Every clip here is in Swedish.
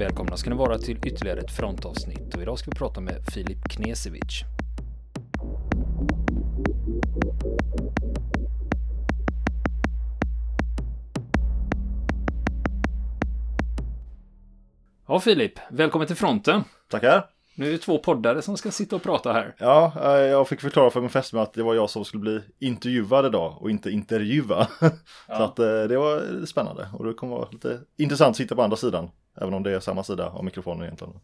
Välkomna ska ni vara till ytterligare ett frontavsnitt och idag ska vi prata med Filip Knesevic. Ja Filip, välkommen till fronten. Tackar. Nu är det två poddare som ska sitta och prata här. Ja, eh, jag fick förklara för min fästmö att det var jag som skulle bli intervjuad idag och inte intervjua. Ja. Så att eh, det var spännande och det kommer vara lite intressant att sitta på andra sidan. Även om det är samma sida av mikrofonen egentligen.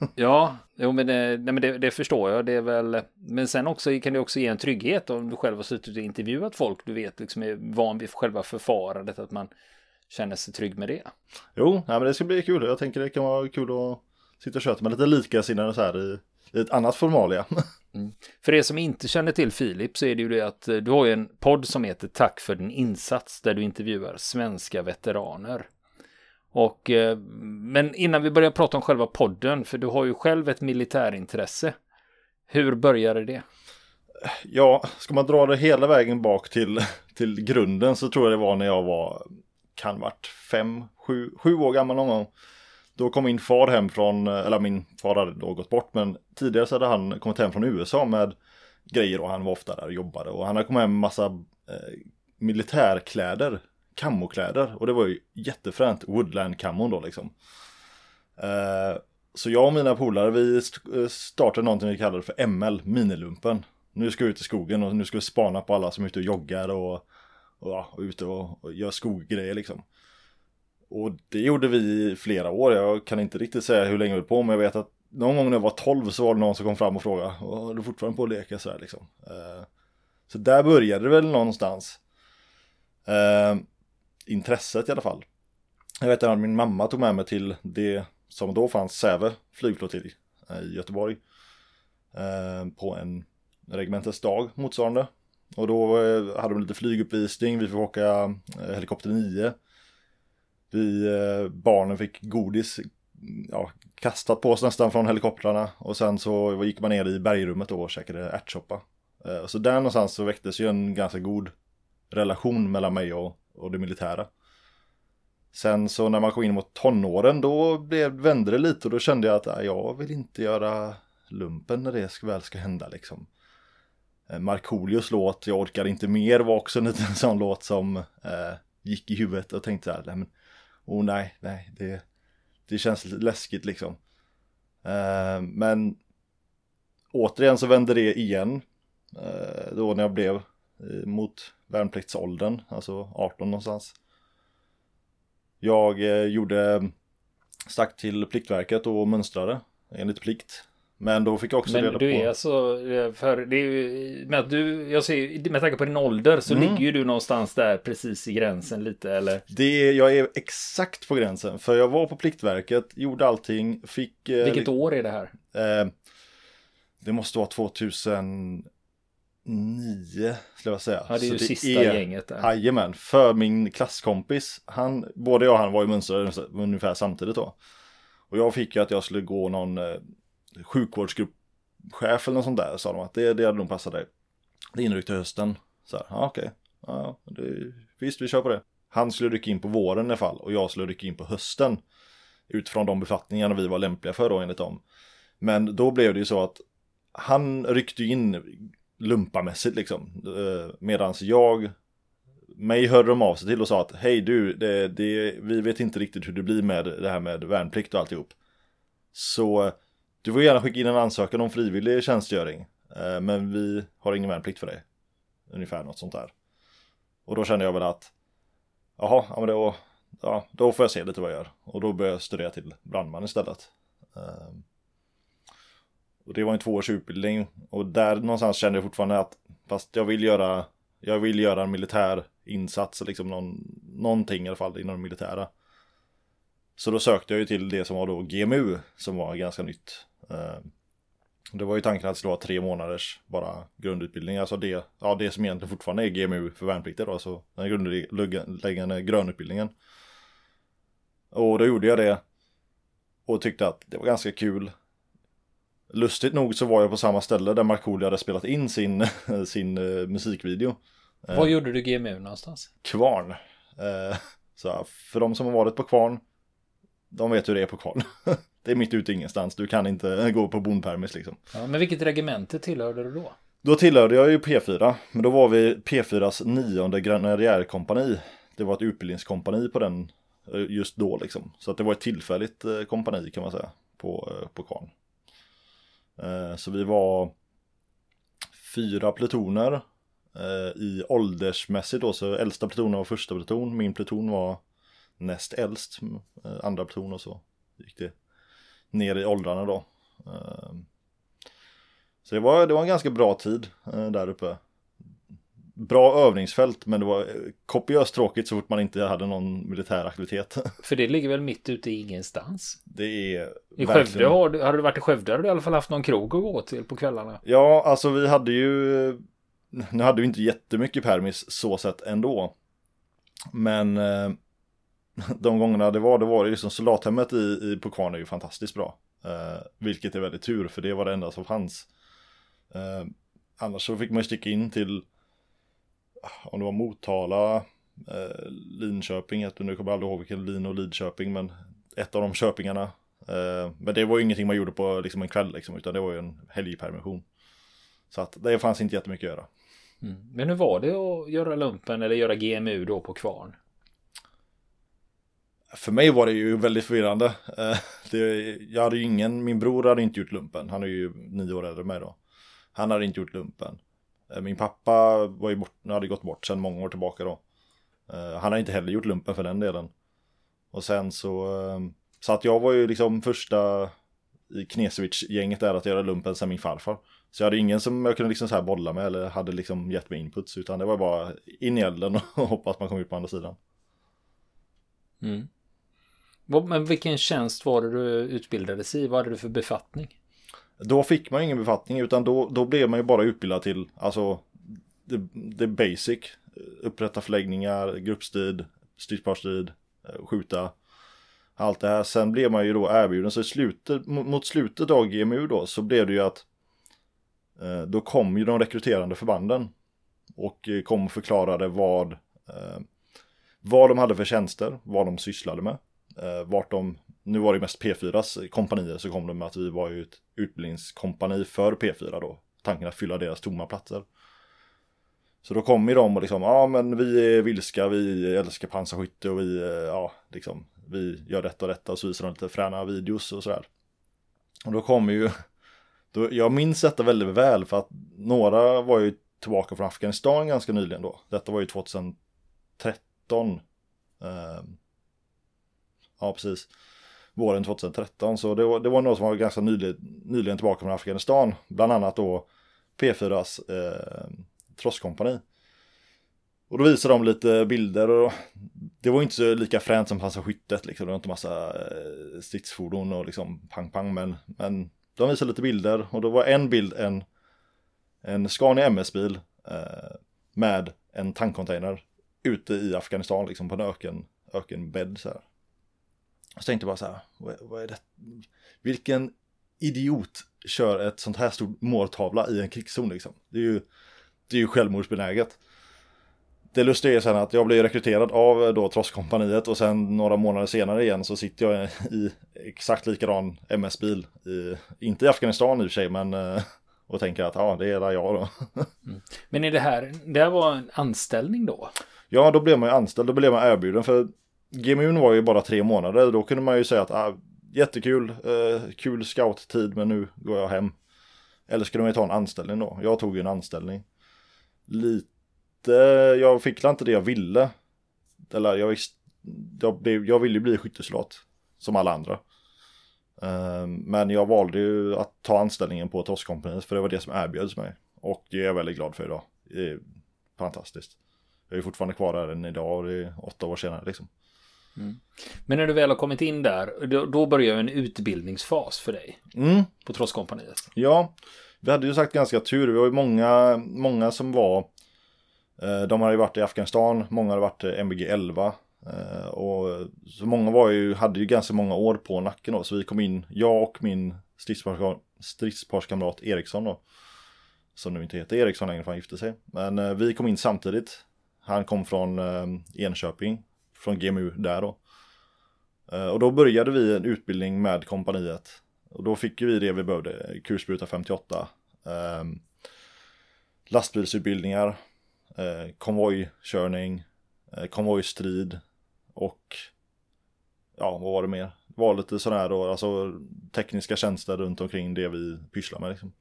ja, jo, men, det, nej, men det, det, förstår jag. Det är väl, men sen också kan det också ge en trygghet om du själv har suttit och intervjuat folk. Du vet liksom är van vid själva förfarandet, att man känner sig trygg med det. Jo, nej, men det ska bli kul. Jag tänker det kan vara kul att sitta och köta med lite likasinnade så här i, i ett annat formalia. Mm. För er som inte känner till Filip så är det ju det att eh, du har ju en podd som heter Tack för din insats där du intervjuar svenska veteraner. Och, eh, men innan vi börjar prata om själva podden, för du har ju själv ett militärintresse. Hur började det? Ja, ska man dra det hela vägen bak till, till grunden så tror jag det var när jag var, kan varit fem, sju, sju år gammal någon gång. Då kom min far hem från, eller min far hade då gått bort, men tidigare så hade han kommit hem från USA med grejer och han var ofta där och jobbade och han hade kommit hem med massa eh, militärkläder, kammokläder och det var ju jättefränt, woodland-kammon då liksom. Eh, så jag och mina polare vi eh, startade någonting vi kallade för ML, minilumpen. Nu ska vi ut i skogen och nu ska vi spana på alla som är ute och joggar och, och, ja, och ute och, och gör skoggrejer liksom. Och det gjorde vi i flera år. Jag kan inte riktigt säga hur länge vi höll på, men jag vet att någon gång när jag var 12 så var det någon som kom fram och frågade, är du fortfarande på att leka så här liksom? Eh, så där började det väl någonstans. Eh, intresset i alla fall. Jag vet att min mamma tog med mig till det som då fanns Säve flygflottilj eh, i Göteborg. Eh, på en regementets dag motsvarande. Och då eh, hade de lite flyguppvisning, vi fick åka helikopter 9 vi, eh, barnen fick godis ja, kastat på oss nästan från helikoptrarna och sen så gick man ner i bergrummet då och käkade ärtsoppa. Eh, så där någonstans så väcktes ju en ganska god relation mellan mig och, och det militära. Sen så när man kom in mot tonåren då blev, vände det lite och då kände jag att jag vill inte göra lumpen när det väl ska hända liksom. Eh, Markoolios låt Jag orkar inte mer var också en liten sån låt som eh, gick i huvudet och tänkte så här, men oh nej, nej, det, det känns lite läskigt liksom. Uh, men återigen så vände det igen. Uh, då när jag blev mot värnpliktsåldern, alltså 18 någonstans. Jag gjorde, stack till Pliktverket och mönstrade enligt plikt. Men då fick jag också Men reda du på... är alltså, för det är ju, med att du, jag ser med tanke på din ålder så mm. ligger ju du någonstans där precis i gränsen lite eller? Det jag är exakt på gränsen, för jag var på Pliktverket, gjorde allting, fick... Eh, Vilket år är det här? Eh, det måste vara 2009 skulle jag säga. Ja, det är ju så sista är, gänget där. Jajamän, för min klasskompis, han, både jag och han var ju mönstrade ungefär samtidigt då. Och jag fick ju att jag skulle gå någon eh, sjukvårdsgruppchef eller något sånt där sa de att det, det hade nog passat dig. Det inryckte hösten. Så här, ja okej. Ja, det, visst, vi kör på det. Han skulle rycka in på våren i alla fall och jag skulle rycka in på hösten. Utifrån de befattningarna vi var lämpliga för då enligt dem. Men då blev det ju så att han ryckte in lumpamässigt liksom. Eh, medans jag, mig hörde de av sig till och sa att hej du, det, det, vi vet inte riktigt hur det blir med det här med värnplikt och alltihop. Så du får gärna skicka in en ansökan om frivillig tjänstgöring. Eh, men vi har ingen värnplikt för dig. Ungefär något sånt där. Och då kände jag väl att Jaha, ja, men då, ja, då får jag se lite vad jag gör. Och då började jag studera till brandman istället. Eh, och det var en tvåårs utbildning. Och där någonstans kände jag fortfarande att fast jag vill göra jag vill göra en militär insats, liksom någon, någonting i alla fall inom det militära. Så då sökte jag ju till det som var då GMU, som var ganska nytt. Eh, det var ju tanken att det skulle vara tre månaders bara grundutbildning, alltså det, ja, det som egentligen fortfarande är GMU för värnpliktiga då, alltså den grundläggande grönutbildningen. Och då gjorde jag det och tyckte att det var ganska kul. Lustigt nog så var jag på samma ställe där Markoolio hade spelat in sin, sin uh, musikvideo. Var uh, gjorde du GMU någonstans? Kvarn. Uh, så för de som har varit på Kvarn de vet hur det är på kval. det är mitt ute ingenstans, du kan inte gå på bondpermis liksom. Ja, men vilket regemente tillhörde du då? Då tillhörde jag ju P4, men då var vi P4s nionde grenadjärkompani. Det var ett utbildningskompani på den eh, just då liksom. Så att det var ett tillfälligt eh, kompani kan man säga på, eh, på Kvarn. Eh, så vi var fyra plutoner eh, i åldersmässigt då, så äldsta plutonen var första pluton, min pluton var näst äldst, eh, andra pluton och så gick det ner i åldrarna då. Så det var, det var en ganska bra tid där uppe. Bra övningsfält men det var kopiöst tråkigt så fort man inte hade någon militär aktivitet. För det ligger väl mitt ute i ingenstans? Det är I verkligen... Skövde har du, hade du varit i Skövde hade du i alla fall haft någon krog att gå till på kvällarna. Ja, alltså vi hade ju Nu hade vi inte jättemycket permis så sett ändå. Men eh, de gångerna det var, det var det liksom soldathemmet i, i på Kvarn är ju fantastiskt bra. Eh, vilket är väldigt tur för det var det enda som fanns. Eh, annars så fick man ju sticka in till om det var Motala, eh, Linköping, jag nu kommer jag aldrig ihåg vilken Lin och Lidköping, men ett av de köpingarna. Eh, men det var ju ingenting man gjorde på liksom en kväll liksom, utan det var ju en helgpermission. Så att det fanns inte jättemycket att göra. Mm. Men hur var det att göra lumpen eller göra GMU då på Kvarn? För mig var det ju väldigt förvirrande. Eh, det, jag hade ju ingen, min bror hade inte gjort lumpen, han är ju nio år äldre än mig då. Han hade inte gjort lumpen. Eh, min pappa var ju bort, hade gått bort sedan många år tillbaka då. Eh, han har inte heller gjort lumpen för den delen. Och sen så, ehm, så att jag var ju liksom första i Knesevic-gänget där att göra lumpen sen min farfar. Så jag hade ingen som jag kunde liksom så här bolla med eller hade liksom gett mig inputs utan det var bara in i elden och hoppas man kom ut på andra sidan. Mm. Men vilken tjänst var det du utbildades i? Vad hade du för befattning? Då fick man ingen befattning utan då, då blev man ju bara utbildad till alltså det, det basic. Upprätta förläggningar, gruppstrid, stridsparstrid, eh, skjuta. Allt det här. Sen blev man ju då erbjuden. Så i slutet, mot slutet av GMU då så blev det ju att eh, då kom ju de rekryterande förbanden. Och eh, kom och förklarade vad, vad de hade för tjänster, vad de sysslade med. Vart de nu var det mest P4s kompanier så kom det med att vi var ju ett utbildningskompani för P4 då. Tanken att fylla deras tomma platser. Så då kom ju de och liksom, ja men vi är vilska, vi älskar pansarskytte och vi, eh, ja liksom, vi gör detta och detta och så visar de lite fräna videos och sådär. Och då kom ju, då, jag minns detta väldigt väl för att några var ju tillbaka från Afghanistan ganska nyligen då. Detta var ju 2013. Eh, ja, precis våren 2013. Så det var, det var några som var ganska nyligen, nyligen tillbaka från Afghanistan. Bland annat då P4s eh, trosskompani. Och då visade de lite bilder och det var inte så lika fränt som pansarsskyttet liksom. Det var inte massa eh, stridsfordon och liksom pang pang men, men de visade lite bilder och då var en bild en, en Scania MS-bil eh, med en tankcontainer ute i Afghanistan liksom på en öken, ökenbädd så här. Så tänkte jag bara så här, vad, vad är det? Vilken idiot kör ett sånt här stort måltavla i en krigszon liksom? Det är ju, det är ju självmordsbenäget. Det lustiga är sen att jag blev rekryterad av då Trosskompaniet och sen några månader senare igen så sitter jag i exakt likadan MS-bil. inte i Afghanistan i och för sig men eh, och tänker att ja det är där jag då. Mm. Men är det här, det här var en anställning då? Ja då blev man ju anställd, då blev man erbjuden för GMUn var ju bara tre månader, då kunde man ju säga att ah, jättekul, eh, kul scouttid men nu går jag hem. Eller skulle man ju ta en anställning då? Jag tog ju en anställning. Lite, jag fick inte det jag ville. Eller jag, jag, blev, jag ville ju bli skyttesoldat. Som alla andra. Eh, men jag valde ju att ta anställningen på Tosskompaniet för det var det som erbjöds mig. Och det är jag väldigt glad för idag. Det är fantastiskt. Jag är fortfarande kvar där än idag och det är åtta år senare liksom. Mm. Men när du väl har kommit in där, då, då börjar en utbildningsfas för dig. Mm. På Trosskompaniet. Ja, vi hade ju sagt ganska tur. Vi var ju många, många som var, eh, de hade ju varit i Afghanistan, många hade varit MBG 11. Eh, och så många var ju, hade ju ganska många år på nacken då, så vi kom in, jag och min stridsparskamrat Eriksson då. Som nu inte heter Eriksson längre för han gifte sig. Men eh, vi kom in samtidigt. Han kom från Enköping från GMU där då. Eh, och då började vi en utbildning med kompaniet. Och då fick vi det vi behövde, kulspruta 58. Eh, lastbilsutbildningar, eh, konvojkörning, eh, konvojstrid och ja, vad var det mer? Det var lite sådär då, alltså tekniska tjänster runt omkring det vi pysslar med liksom.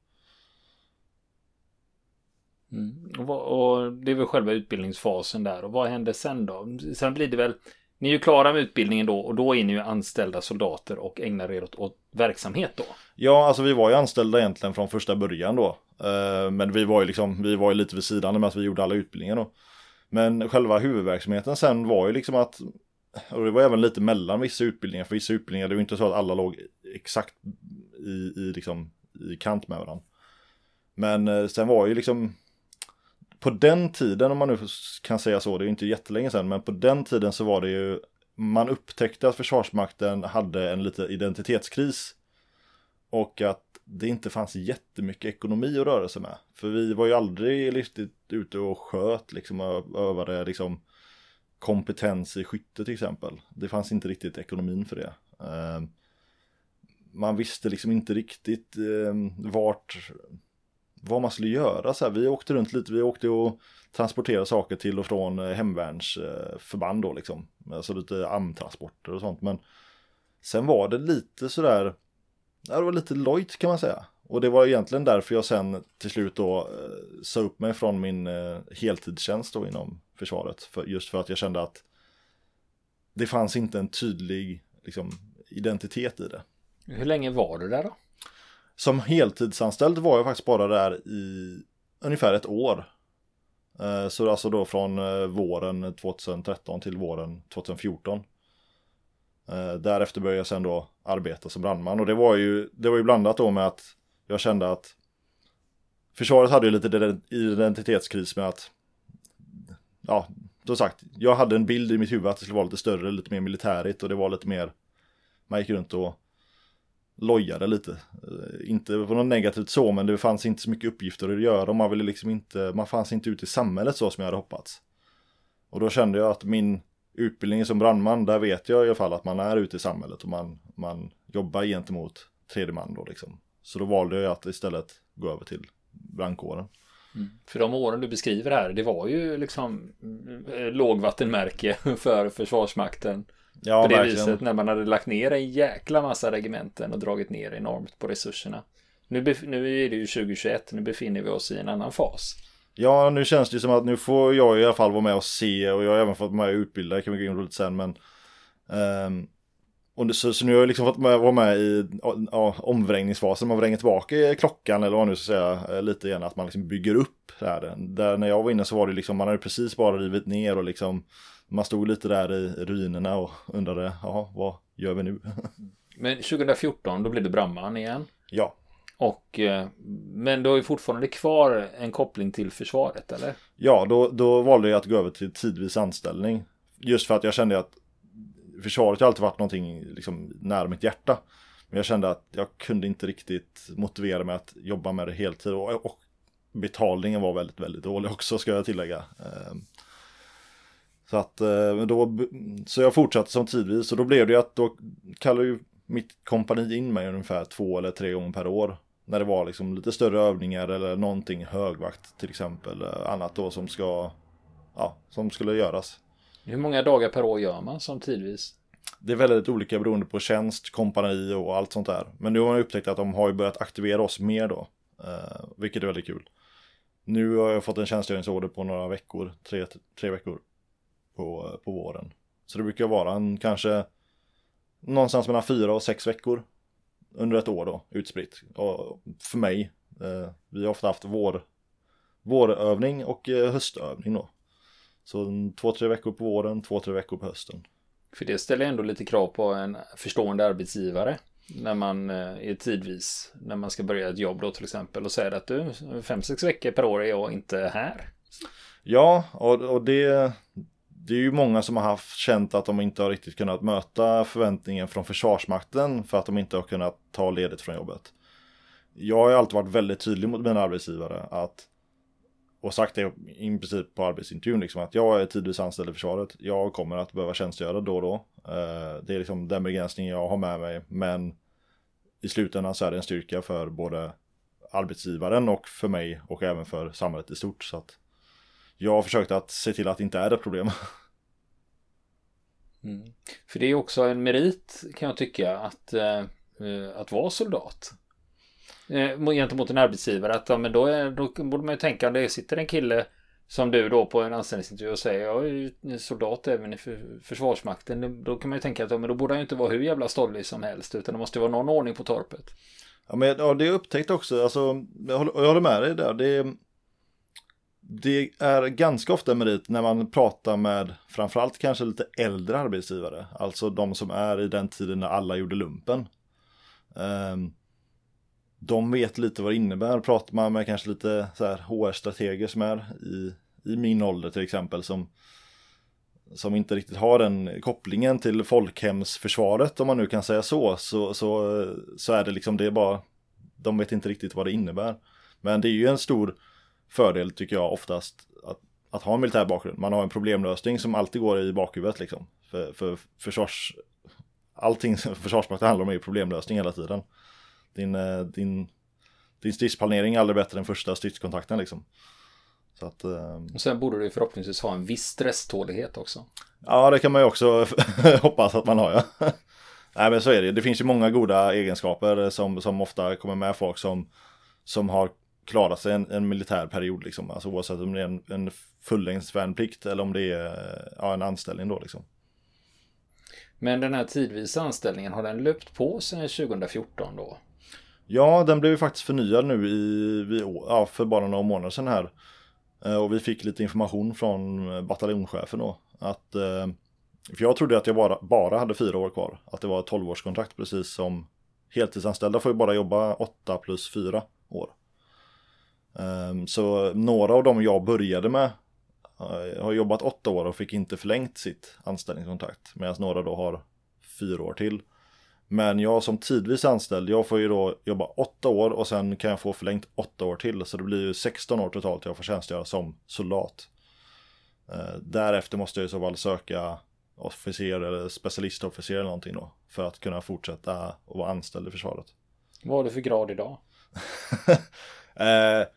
Mm. Och, och, det är väl själva utbildningsfasen där och vad händer sen då? Sen blir det väl ni är ju klara med utbildningen då och då är ni ju anställda soldater och ägnar er åt, åt verksamhet då. Ja, alltså vi var ju anställda egentligen från första början då. Eh, men vi var ju liksom, vi var ju lite vid sidan med att vi gjorde alla utbildningar då. Men själva huvudverksamheten sen var ju liksom att, och det var även lite mellan vissa utbildningar, för vissa utbildningar, det var ju inte så att alla låg exakt i, i, liksom, i kant med varandra. Men eh, sen var ju liksom, på den tiden, om man nu kan säga så, det är ju inte jättelänge sedan, men på den tiden så var det ju, man upptäckte att Försvarsmakten hade en liten identitetskris. Och att det inte fanns jättemycket ekonomi att röra sig med. För vi var ju aldrig riktigt ute och sköt liksom och övade liksom kompetens i skytte till exempel. Det fanns inte riktigt ekonomin för det. Ehm, man visste liksom inte riktigt ehm, vart vad man skulle göra. Så här, vi åkte runt lite, vi åkte och transporterade saker till och från eh, hemvärnsförband då liksom. Alltså lite amtransporter och sånt. Men sen var det lite sådär, ja, det var lite lojt kan man säga. Och det var egentligen därför jag sen till slut då eh, sa upp mig från min eh, heltidstjänst då inom försvaret. För, just för att jag kände att det fanns inte en tydlig liksom, identitet i det. Hur länge var du där då? Som heltidsanställd var jag faktiskt bara där i ungefär ett år. Eh, så alltså då från eh, våren 2013 till våren 2014. Eh, därefter började jag sen då arbeta som brandman och det var ju, det var ju blandat då med att jag kände att försvaret hade ju lite identitetskris med att ja, då sagt, jag hade en bild i mitt huvud att det skulle vara lite större, lite mer militärigt och det var lite mer man gick runt och lojade lite. Eh, inte på något negativt så, men det fanns inte så mycket uppgifter att göra och man ville liksom inte, man fanns inte ute i samhället så som jag hade hoppats. Och då kände jag att min utbildning som brandman, där vet jag i alla fall att man är ute i samhället och man, man jobbar gentemot tredje man då liksom. Så då valde jag att istället gå över till brandkåren. Mm. För de åren du beskriver här, det var ju liksom eh, lågvattenmärke för Försvarsmakten. Ja, på det verkligen. viset när man hade lagt ner en jäkla massa regementen och dragit ner enormt på resurserna. Nu, nu är det ju 2021, nu befinner vi oss i en annan fas. Ja, nu känns det som att nu får jag i alla fall vara med och se och jag har även fått med och utbilda, det kan vi gå in på lite sen men um, och det, så, så, nu har jag liksom fått med, vara med i ja, omvrängningsfasen, man vränger tillbaka klockan eller vad nu ska säga, eh, lite igen att man liksom bygger upp det här. Där när jag var inne så var det liksom, man hade precis bara rivit ner och liksom man stod lite där i ruinerna och undrade, ja, vad gör vi nu? Men 2014, då blev du brandman igen. Ja. Och, eh, men du har ju fortfarande kvar en koppling till försvaret, eller? Ja, då, då valde jag att gå över till tidvis anställning. Just för att jag kände att försvaret har alltid varit någonting liksom, nära mitt hjärta. Men jag kände att jag kunde inte riktigt motivera mig att jobba med det heltid. Och, och betalningen var väldigt, väldigt dålig också, ska jag tillägga. Så att eh, då, så jag fortsatte som tidvis och då blev det att då kallade ju mitt kompani in mig ungefär två eller tre gånger per år. När det var liksom lite större övningar eller någonting högvakt till exempel. Eh, annat då som ska, ja, som skulle göras. Hur många dagar per år gör man som tidvis? Det är väldigt olika beroende på tjänst, kompani och allt sånt där. Men nu har man upptäckt att de har ju börjat aktivera oss mer då. Eh, vilket är väldigt kul. Nu har jag fått en tjänstgöringsorder på några veckor, tre, tre veckor på, på våren. Så det brukar vara en kanske någonstans mellan fyra och sex veckor under ett år då utspritt. Och för mig, eh, vi har ofta haft vår, vårövning och eh, höstövning då. Så två, tre veckor på våren, två, tre veckor på hösten. För det ställer ändå lite krav på en förstående arbetsgivare när man eh, är tidvis, när man ska börja ett jobb då till exempel och säger att du, fem, sex veckor per år är jag inte här. Ja, och, och det, det är ju många som har haft känt att de inte har riktigt kunnat möta förväntningen från Försvarsmakten för att de inte har kunnat ta ledigt från jobbet. Jag har ju alltid varit väldigt tydlig mot mina arbetsgivare att och sagt det i princip på arbetsintervjun liksom att jag är tidvis anställd i försvaret. Jag kommer att behöva tjänstgöra då och då. Eh, det är liksom den begränsning jag har med mig. Men i slutändan så är det en styrka för både arbetsgivaren och för mig och även för samhället i stort. Så att jag har försökt att se till att det inte är ett problem. Mm. För det är också en merit kan jag tycka att, eh, att vara soldat. Eh, gentemot en arbetsgivare att ja, men då, är, då borde man ju tänka det sitter en kille som du då på en anställningsintervju och säger jag är ju soldat även i Försvarsmakten. Då kan man ju tänka att ja, men då borde han ju inte vara hur jävla stollig som helst utan det måste vara någon ordning på torpet. Ja, men ja, det är upptäckt också, alltså, jag håller, jag håller med dig där. Det, det är ganska ofta en merit när man pratar med framförallt kanske lite äldre arbetsgivare. Alltså de som är i den tiden när alla gjorde lumpen. Ehm, de vet lite vad det innebär. Pratar man med kanske lite HR-strateger som är i, i min ålder till exempel som, som inte riktigt har den kopplingen till folkhemsförsvaret om man nu kan säga så, så, så, så är det liksom det är bara, de vet inte riktigt vad det innebär. Men det är ju en stor fördel tycker jag oftast att, att ha en militär bakgrund. Man har en problemlösning som alltid går i bakhuvudet liksom. För, för försvars, allting Försvarsmakten handlar om är problemlösning hela tiden. Din, eh, din, din stridsplanering är aldrig bättre än första stridskontakten liksom. Så att, um... Och sen borde du förhoppningsvis ha en viss stresstålighet också. Ja, det kan man ju också hoppas att man har ja. Nej men så är det, det finns ju många goda egenskaper som, som ofta kommer med folk som, som har klarat sig en, en militär period liksom. Alltså oavsett om det är en, en fullängdsvärnplikt eller om det är ja, en anställning då liksom. Men den här tidvisa anställningen, har den löpt på sedan 2014 då? Ja, den blev ju faktiskt förnyad nu i, ja, för bara några månader sedan här. Eh, och vi fick lite information från bataljonschefen då. Att, eh, för jag trodde att jag bara, bara hade fyra år kvar. Att det var ett tolvårskontrakt precis som heltidsanställda får ju bara jobba åtta plus fyra år. Ehm, så några av dem jag började med eh, har jobbat åtta år och fick inte förlängt sitt anställningskontrakt. Medan några då har fyra år till. Men jag som tidvis anställd, jag får ju då jobba åtta år och sen kan jag få förlängt åtta år till. Så det blir ju 16 år totalt jag får tjänstgöra som soldat. Eh, därefter måste jag i så fall söka officer eller specialistofficer eller någonting då. För att kunna fortsätta att vara anställd i försvaret. Vad har du för grad idag? eh,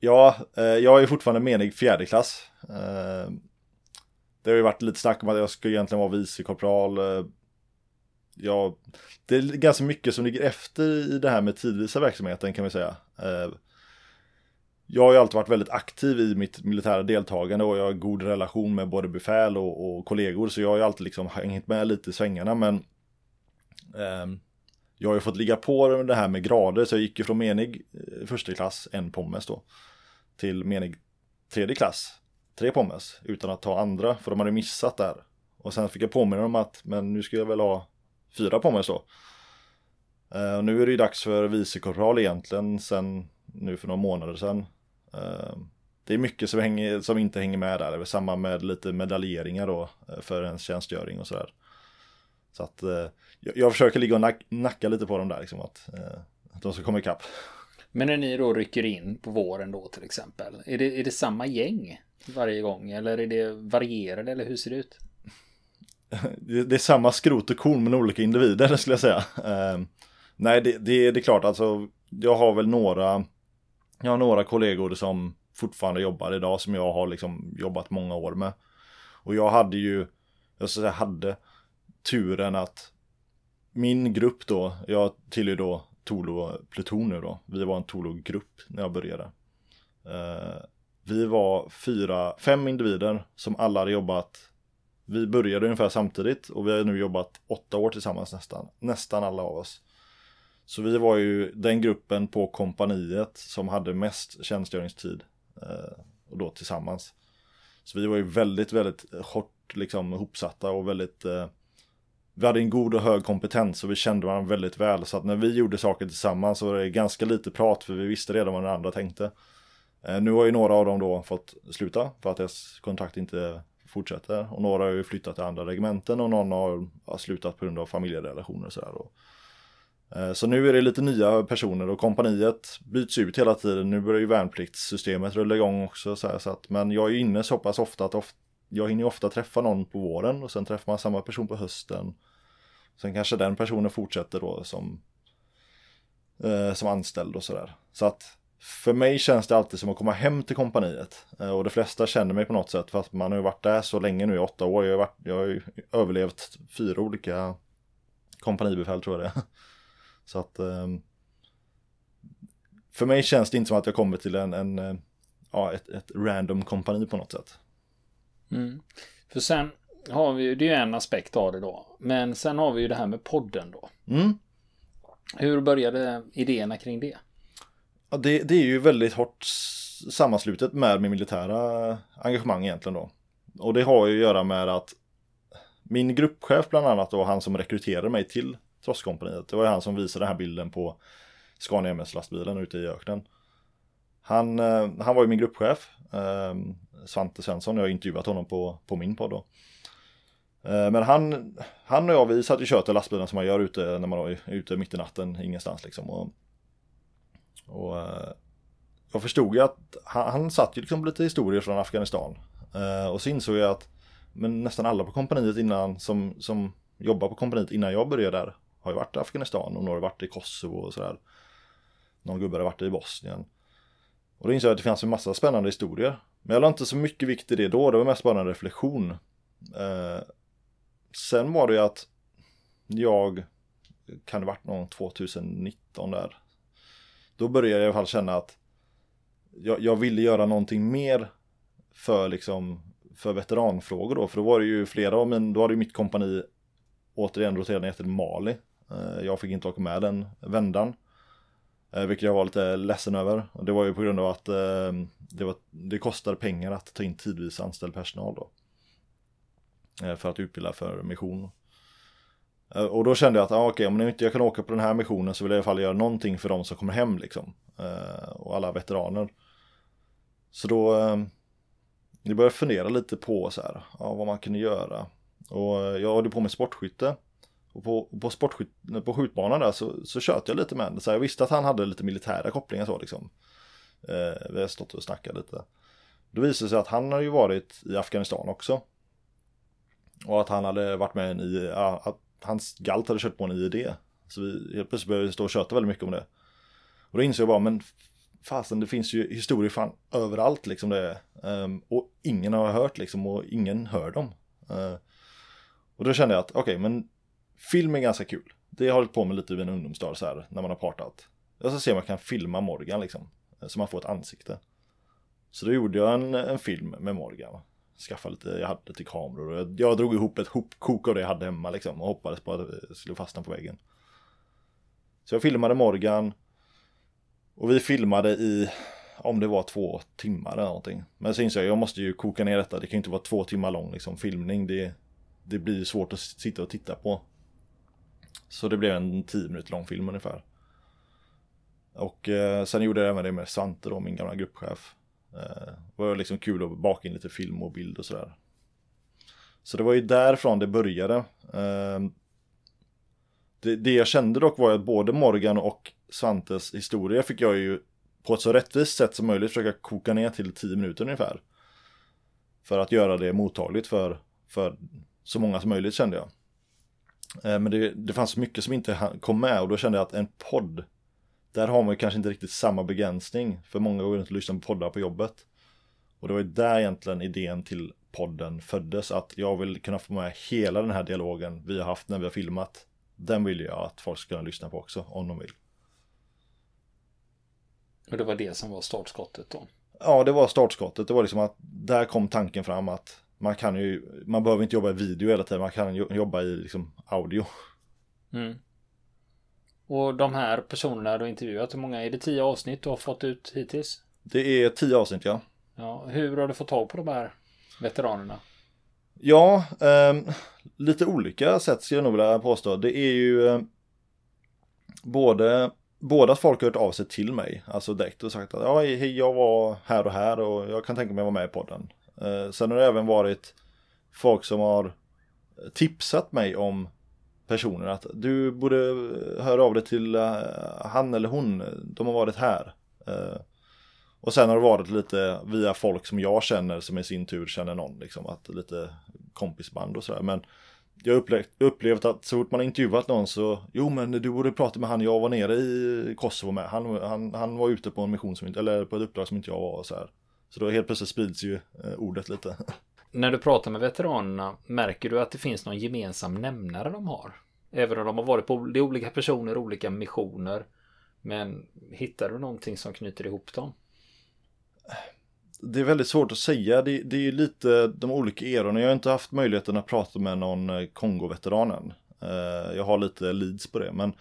ja, eh, jag är fortfarande menig fjärde klass. Eh, det har ju varit lite snack om att jag ska egentligen vara vicekorpral. Eh, ja, det är ganska mycket som ligger efter i det här med tidvisa verksamheten kan vi säga. Eh, jag har ju alltid varit väldigt aktiv i mitt militära deltagande och jag har god relation med både befäl och, och kollegor så jag har ju alltid liksom hängt med lite i svängarna men eh, jag har ju fått ligga på det här med grader så jag gick ju från menig första klass, en pommes då, till menig tredje klass, tre pommes utan att ta andra för de hade missat där. Och sen fick jag påminna dem att men nu ska jag väl ha fyra pommes då. Uh, och nu är det ju dags för vicekorpral egentligen sen nu för några månader sedan. Uh, eh, det är mycket som, hänger, som inte hänger med där, det är samma med lite medaljeringar då eh, för ens tjänstgöring och sådär. Så att jag, jag, försöker ligga och nack, nacka lite på dem där liksom att, att de ska komma ikapp. Men när ni då rycker in på våren då till exempel, är det, är det samma gäng varje gång eller är det varierande eller hur ser det ut? det är samma skrot och korn men olika individer skulle jag säga. Eh, nej, det, det, det, är klart, alltså jag har väl några, jag har några kollegor som fortfarande jobbar idag som jag har liksom jobbat många år med. Och jag hade ju, jag ska säga hade turen att min grupp då, jag tillhör då Tolo pluton nu då, vi var en Tolo-grupp när jag började. Eh, vi var fyra, fem individer som alla hade jobbat vi började ungefär samtidigt och vi har nu jobbat åtta år tillsammans nästan. Nästan alla av oss. Så vi var ju den gruppen på kompaniet som hade mest tjänstgöringstid. Eh, och då tillsammans. Så vi var ju väldigt, väldigt hårt liksom ihopsatta och väldigt eh, vi hade en god och hög kompetens och vi kände varandra väldigt väl. Så att när vi gjorde saker tillsammans så var det ganska lite prat för vi visste redan vad den andra tänkte. Eh, nu har ju några av dem då fått sluta för att deras kontrakt inte fortsätter. Och några har ju flyttat till andra regementen och någon har, slutat på grund av familjerelationer och sådär. Eh, så nu är det lite nya personer och kompaniet byts ut hela tiden. Nu börjar ju värnpliktssystemet rulla igång också. Så, här, så att, men jag är inne så pass ofta att ofta, jag hinner ofta träffa någon på våren och sen träffar man samma person på hösten. Sen kanske den personen fortsätter då som, eh, som anställd och sådär. Så att för mig känns det alltid som att komma hem till kompaniet. Eh, och de flesta känner mig på något sätt För att man har ju varit där så länge nu i åtta år. Jag har, varit, jag har ju överlevt fyra olika kompanibefäl tror jag det är. Så att eh, för mig känns det inte som att jag kommer till en, en eh, ja, ett, ett random kompani på något sätt. Mm. För sen har vi ju, det är ju en aspekt av det då. Men sen har vi ju det här med podden då. Mm. Hur började idéerna kring det? Ja, det, det är ju väldigt hårt sammanslutet med min militära engagemang egentligen då. Och det har ju att göra med att min gruppchef bland annat och han som rekryterade mig till Trosskompaniet. Det var ju han som visade den här bilden på Scania MS-lastbilen ute i öknen. Han, eh, han var ju min gruppchef, eh, Svante Svensson, jag har intervjuat honom på, på min podd då. Eh, men han, han och jag, vi satt och körde lastbilen som man gör ute när man är ute mitt i natten, ingenstans liksom. Och, och eh, jag förstod ju att han, han satt ju liksom lite historier från Afghanistan. Eh, och så insåg jag att men nästan alla på kompaniet innan som, som jobbar på kompaniet innan jag började där har ju varit i Afghanistan och några har varit i Kosovo och sådär. Någon gubbe har varit i Bosnien. Och då insåg jag att det fanns en massa spännande historier. Men jag la inte så mycket vikt i det då, det var mest bara en reflektion. Eh, Sen var det ju att jag, kan det varit någon 2019 där. Då började jag i alla fall känna att jag, jag ville göra någonting mer för liksom för veteranfrågor då, för då var det ju flera av min, då hade ju mitt kompani återigen roterade ner till Mali eh, jag fick inte åka med den vändan. Eh, vilket jag var lite ledsen över. Det var ju på grund av att eh, det, var, det kostar pengar att ta in tidvis anställd personal då. Eh, för att utbilda för mission. Eh, och då kände jag att, ah, okej, okay, om inte jag kan åka på den här missionen så vill jag i alla fall göra någonting för de som kommer hem liksom. Eh, och alla veteraner. Så då, jag började fundera lite på så här, ja, vad man kunde göra. Och jag höll på med sportskytte. Och på, på, sportskyt, på skjutbanan där så, så tjöt jag lite med Så jag visste att han hade lite militära kopplingar så liksom. Eh, vi har stått och snackat lite. Då visade det sig att han har ju varit i Afghanistan också. Och att han hade varit med i, en ja, att hans galt hade kört på en IED. Så vi helt plötsligt började stå och köta väldigt mycket om det. Och då insåg jag bara, men fasen det finns ju historier fan överallt liksom det. Um, och ingen har hört liksom och ingen hör dem. Uh, och då kände jag att okej, okay, men Film är ganska kul. Det har jag hållit på med lite vid en ungdomsdag så här när man har partat. Jag ska se om jag kan filma Morgan liksom. Eh, så man får ett ansikte. Så då gjorde jag en, en film med Morgan. Skaffa lite, jag hade till kameror och jag, jag drog ihop ett hopkok av det jag hade hemma liksom och hoppades på att det skulle fastna på väggen. Så jag filmade Morgan. Och vi filmade i, om det var två timmar eller någonting. Men så insåg jag, jag måste ju koka ner detta. Det kan ju inte vara två timmar lång liksom, filmning. Det, det blir svårt att sitta och titta på. Så det blev en tio minuter lång film ungefär. Och eh, sen gjorde jag även det med Svante då, min gamla gruppchef. Eh, det var liksom kul att baka in lite film och bild och sådär. Så det var ju därifrån det började. Ehm, det, det, jag kände dock var att både Morgan och Svantes historia fick jag ju på ett så rättvist sätt som möjligt försöka koka ner till 10 minuter ungefär. För att göra det mottagligt för, för så många som möjligt kände jag. Ehm, men det, det fanns mycket som inte kom med och då kände jag att en podd där har man ju kanske inte riktigt samma begränsning För många går runt och lyssnar på poddar på jobbet Och det var ju där egentligen idén till podden föddes Att jag vill kunna få med hela den här dialogen vi har haft när vi har filmat Den vill jag att folk ska kunna lyssna på också om de vill Och det var det som var startskottet då? Ja, det var startskottet. Det var liksom att där kom tanken fram att man kan ju, man behöver inte jobba i video hela tiden, man kan jobba i liksom audio. Mm. Och de här personerna du har intervjuat, hur många är det? Tio avsnitt du har fått ut hittills? Det är tio avsnitt ja. Ja, hur har du fått tag på de här veteranerna? Ja, eh, lite olika sätt skulle jag nog vilja påstå. Det är ju eh, både, att folk har hört av sig till mig, alltså direkt och sagt att ja, hej, jag var här och här och jag kan tänka mig att vara med i podden. Eh, sen har det även varit folk som har tipsat mig om personer att du borde höra av dig till eh, han eller hon, de har varit här. Eh, och sen har det varit lite via folk som jag känner som i sin tur känner någon, liksom att lite kompisband och sådär. Men jag har upplevt, upplevt att så fort man har intervjuat någon så, jo men du borde prata med han jag var nere i Kosovo med. Han, han, han var ute på en mission som inte, eller på ett uppdrag som inte jag var och så här. Så då helt plötsligt sprids ju eh, ordet lite. När du pratar med veteranerna, märker du att det finns någon gemensam nämnare de har? Även om de har varit på det olika personer, olika missioner. Men hittar du någonting som knyter ihop dem? Det är väldigt svårt att säga. Det, det är lite de olika erorna. Jag har inte haft möjligheten att prata med någon eh, Kongo-veteran än. Eh, jag har lite leads på det. Men,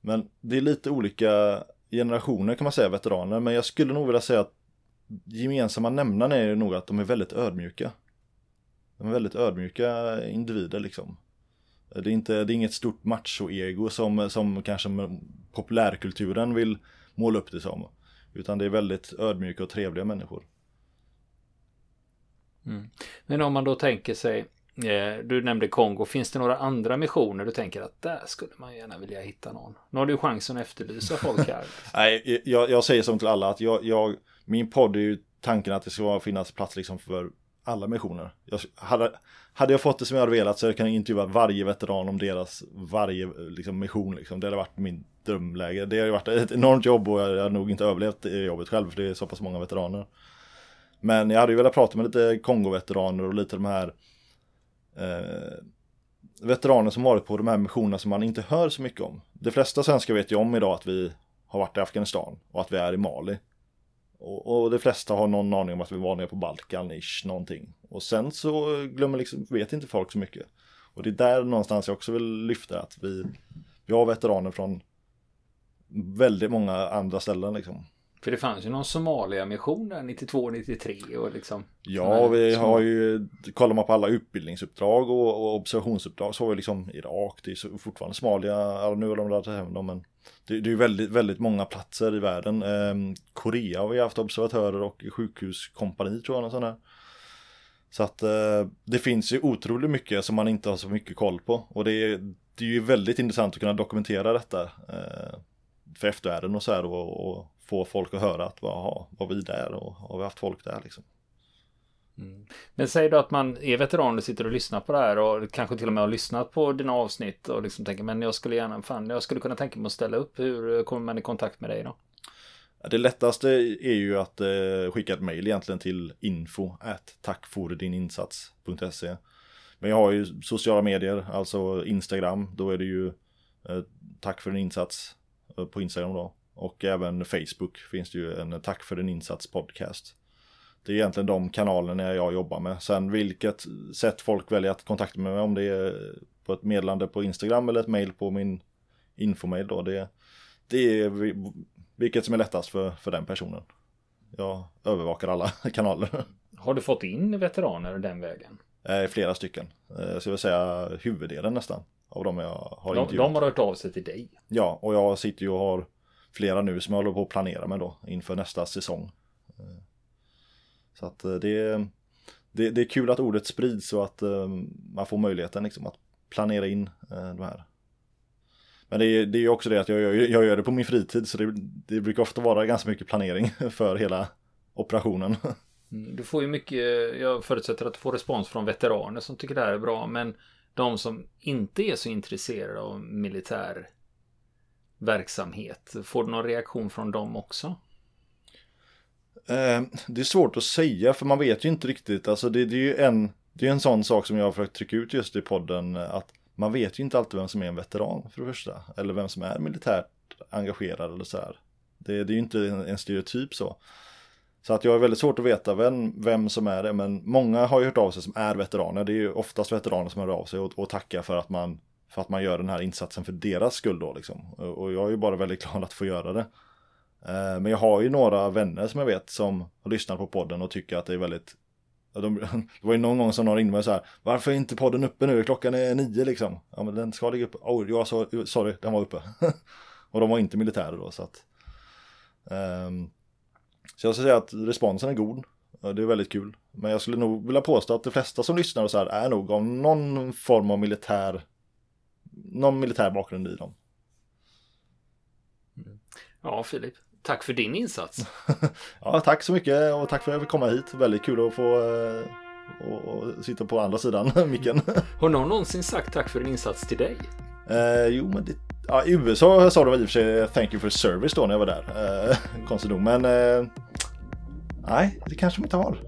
men det är lite olika generationer kan man säga, veteraner. Men jag skulle nog vilja säga att gemensamma nämnaren är nog att de är väldigt ödmjuka. De är väldigt ödmjuka individer liksom. Det är, inte, det är inget stort macho-ego som, som kanske populärkulturen vill måla upp det som. Utan det är väldigt ödmjuka och trevliga människor. Mm. Men om man då tänker sig, eh, du nämnde Kongo, finns det några andra missioner du tänker att där skulle man gärna vilja hitta någon? Nu har du chansen att efterlysa folk här. Nej, jag, jag, säger som till alla att jag, jag, min podd är ju tanken att det ska finnas plats liksom för alla missioner. Jag, hade, hade jag fått det som jag hade velat så hade jag kunnat intervjua varje veteran om deras varje liksom, mission. Liksom. Det hade varit min drömläge. Det hade varit ett enormt jobb och jag hade nog inte överlevt det jobbet själv för det är så pass många veteraner. Men jag hade ju velat prata med lite Kongo-veteraner och lite de här eh, veteraner som varit på de här missionerna som man inte hör så mycket om. De flesta svenskar vet ju om idag att vi har varit i Afghanistan och att vi är i Mali. Och, och de flesta har någon aning om att vi var nere på Balkan, ish, någonting. Och sen så glömmer liksom, vet inte folk så mycket. Och det är där någonstans jag också vill lyfta att vi, vi har veteraner från väldigt många andra ställen liksom. För det fanns ju någon Somalia-mission där 92-93 och liksom. Ja, vi har ju, kollar man på alla utbildningsuppdrag och, och observationsuppdrag så har vi liksom Irak, det är fortfarande Somalia, nu har de dragit hem dem men det, det är väldigt, väldigt många platser i världen. Eh, Korea har vi haft observatörer och sjukhuskompani tror jag. Och sådär. Så att eh, det finns ju otroligt mycket som man inte har så mycket koll på. Och det är, det är ju väldigt intressant att kunna dokumentera detta. Eh, för eftervärlden och så här och, och, få folk att höra att vad var vi där och har vi haft folk där liksom. Mm. Men säg då att man är veteran och sitter och lyssnar på det här och kanske till och med har lyssnat på dina avsnitt och liksom tänker men jag skulle gärna, fan jag skulle kunna tänka mig att ställa upp. Hur kommer man i kontakt med dig då? Det lättaste är ju att eh, skicka ett mejl egentligen till info at tackfordininsats.se Men jag har ju sociala medier, alltså Instagram, då är det ju eh, tack för din insats eh, på Instagram då. Och även Facebook finns det ju en tack för din insats podcast. Det är egentligen de kanalerna jag jobbar med. Sen vilket sätt folk väljer att kontakta mig med, om det är på ett meddelande på Instagram eller ett mail på min infomail då. Det, det är vilket som är lättast för, för den personen. Jag övervakar alla kanaler. Har du fått in veteraner den vägen? Eh, flera stycken. Eh, jag skulle säga huvuddelen nästan. Av de jag har de, intervjuat. De har hört av sig till dig? Ja, och jag sitter ju och har flera nu som jag håller på att planera med då inför nästa säsong. Så att eh, det, det, det är kul att ordet sprids och att eh, man får möjligheten liksom att planera in eh, de här. Men det är, det är också det att jag, jag, jag gör det på min fritid så det, det brukar ofta vara ganska mycket planering för hela operationen. Mm, du får ju mycket, jag förutsätter att du får respons från veteraner som tycker det här är bra, men de som inte är så intresserade av militär verksamhet, får du någon reaktion från dem också? Eh, det är svårt att säga för man vet ju inte riktigt. Alltså det, det är ju en, det är en sån sak som jag har försökt trycka ut just i podden. Att man vet ju inte alltid vem som är en veteran för det första. Eller vem som är militärt engagerad eller så här. Det, det är ju inte en, en stereotyp så. Så att jag är väldigt svårt att veta vem, vem som är det. Men många har ju hört av sig som är veteraner. Det är ju oftast veteraner som hör av sig och, och tackar för att man för att man gör den här insatsen för deras skull då liksom. Och jag är ju bara väldigt glad att få göra det. Eh, men jag har ju några vänner som jag vet som har lyssnat på podden och tycker att det är väldigt de, det var ju någon gång som någon ringde mig så här Varför är inte podden uppe nu? Klockan är nio liksom Ja men den ska ligga uppe Oh ja sorry den var uppe Och de var inte militärer då så att um, Så jag skulle säga att responsen är god Det är väldigt kul Men jag skulle nog vilja påstå att de flesta som lyssnar och så här är nog av någon form av militär någon militär bakgrund i dem. Ja, Filip. Tack för din insats. ja, tack så mycket och tack för att jag fick komma hit. Väldigt kul att få uh, och, och sitta på andra sidan micken. Har någon någonsin sagt tack för din insats till dig? Uh, jo, men det, ja, i USA sa de i och för sig thank you for service då när jag var där. Uh, konstigt nog, men uh, nej, det kanske de inte har.